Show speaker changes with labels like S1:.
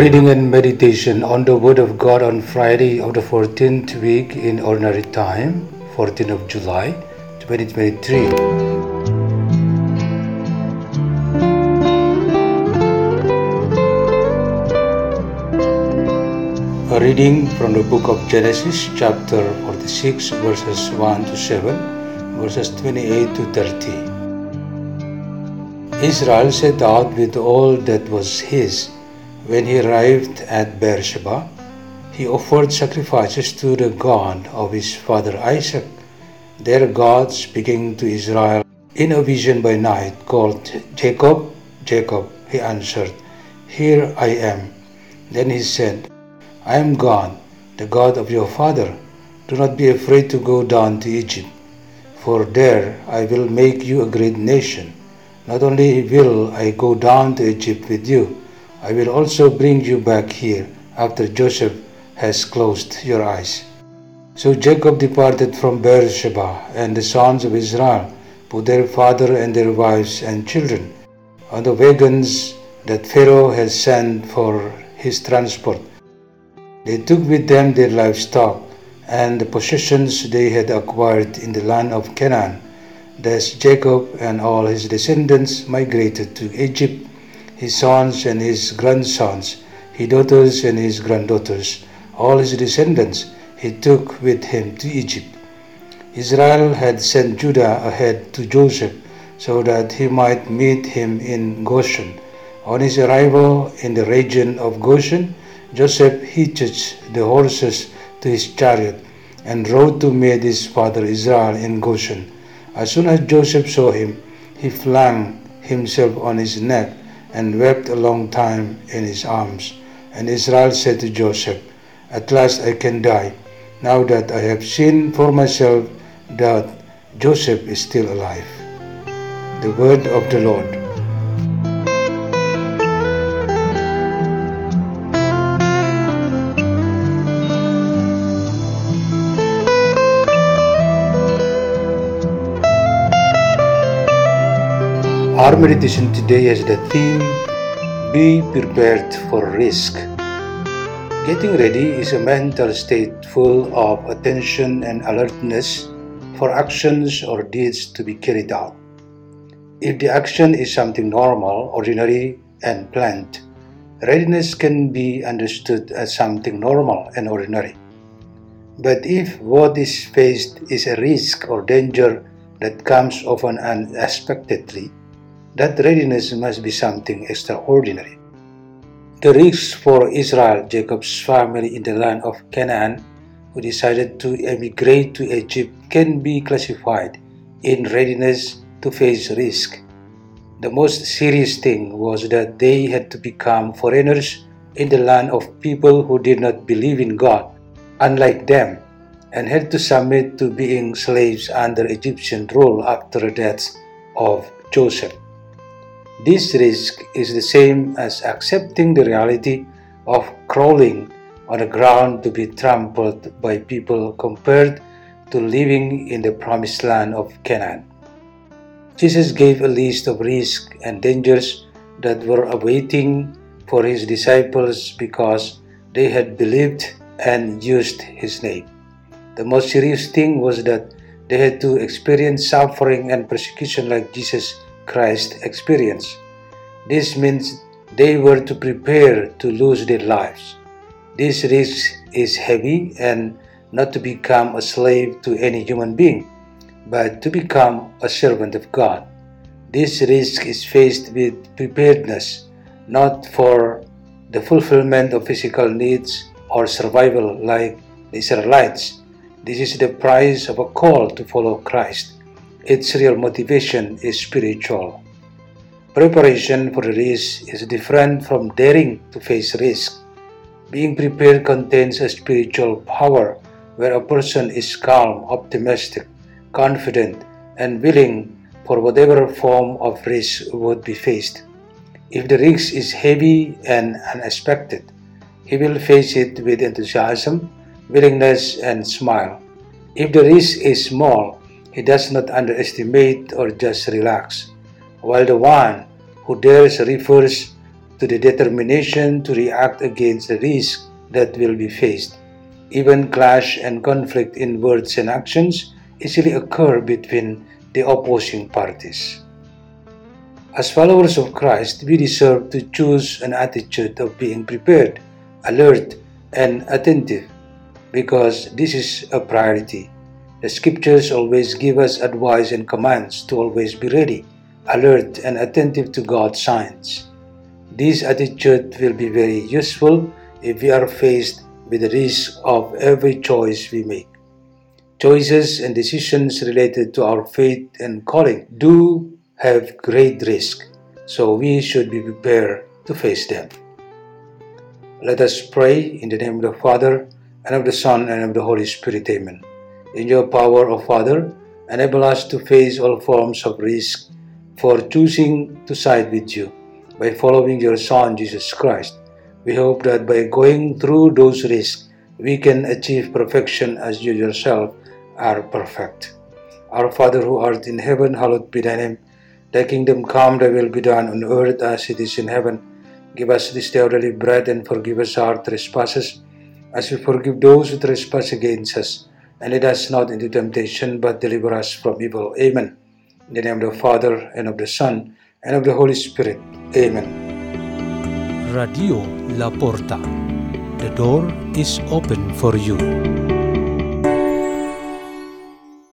S1: Reading and meditation on the Word of God on Friday of the 14th week in Ordinary Time, 14th of July, 2023. A reading from the book of Genesis, chapter 46, verses 1 to 7, verses 28 to 30. Israel set out with all that was his. When he arrived at Beersheba, he offered sacrifices to the God of his father Isaac. There God, speaking to Israel in a vision by night, called Jacob, Jacob. He answered, Here I am. Then he said, I am God, the God of your father. Do not be afraid to go down to Egypt, for there I will make you a great nation. Not only will I go down to Egypt with you, I will also bring you back here after Joseph has closed your eyes. So Jacob departed from Beersheba, and the sons of Israel put their father and their wives and children on the wagons that Pharaoh had sent for his transport. They took with them their livestock and the possessions they had acquired in the land of Canaan. Thus Jacob and all his descendants migrated to Egypt, his sons and his grandsons, his daughters and his granddaughters, all his descendants he took with him to Egypt. Israel had sent Judah ahead to Joseph so that he might meet him in Goshen. On his arrival in the region of Goshen, Joseph hitched the horses to his chariot and rode to meet his father Israel in Goshen. As soon as Joseph saw him, he flung himself on his neck and wept a long time in his arms. And Israel said to Joseph, At last I can die, now that I have seen for myself that Joseph is still alive. The word of the Lord. Our meditation today has the theme Be prepared for risk. Getting ready is a mental state full of attention and alertness for actions or deeds to be carried out. If the action is something normal, ordinary, and planned, readiness can be understood as something normal and ordinary. But if what is faced is a risk or danger that comes often unexpectedly, that readiness must be something extraordinary. The risks for Israel, Jacob's family in the land of Canaan, who decided to emigrate to Egypt, can be classified in readiness to face risk. The most serious thing was that they had to become foreigners in the land of people who did not believe in God, unlike them, and had to submit to being slaves under Egyptian rule after the death of Joseph. This risk is the same as accepting the reality of crawling on the ground to be trampled by people compared to living in the promised land of Canaan. Jesus gave a list of risks and dangers that were awaiting for his disciples because they had believed and used his name. The most serious thing was that they had to experience suffering and persecution like Jesus Christ experienced. This means they were to prepare to lose their lives. This risk is heavy and not to become a slave to any human being, but to become a servant of God. This risk is faced with preparedness, not for the fulfillment of physical needs or survival like the Israelites. This is the price of a call to follow Christ. Its real motivation is spiritual. Preparation for the risk is different from daring to face risk. Being prepared contains a spiritual power where a person is calm, optimistic, confident, and willing for whatever form of risk would be faced. If the risk is heavy and unexpected, he will face it with enthusiasm, willingness, and smile. If the risk is small, he does not underestimate or just relax, while the one who dares refers to the determination to react against the risk that will be faced. Even clash and conflict in words and actions easily occur between the opposing parties. As followers of Christ, we deserve to choose an attitude of being prepared, alert, and attentive because this is a priority. The scriptures always give us advice and commands to always be ready, alert, and attentive to God's signs. This attitude will be very useful if we are faced with the risk of every choice we make. Choices and decisions related to our faith and calling do have great risk, so we should be prepared to face them. Let us pray in the name of the Father, and of the Son, and of the Holy Spirit. Amen. In your power, O Father, enable us to face all forms of risk for choosing to side with you by following your Son, Jesus Christ. We hope that by going through those risks, we can achieve perfection as you yourself are perfect. Our Father who art in heaven, hallowed be thy name. Thy kingdom come, thy will be done on earth as it is in heaven. Give us this day our daily bread and forgive us our trespasses as we forgive those who trespass against us. And lead us not into temptation, but deliver us from evil. Amen. In the name of the Father, and of the Son, and of the Holy Spirit. Amen.
S2: Radio La Porta. The door is open for you.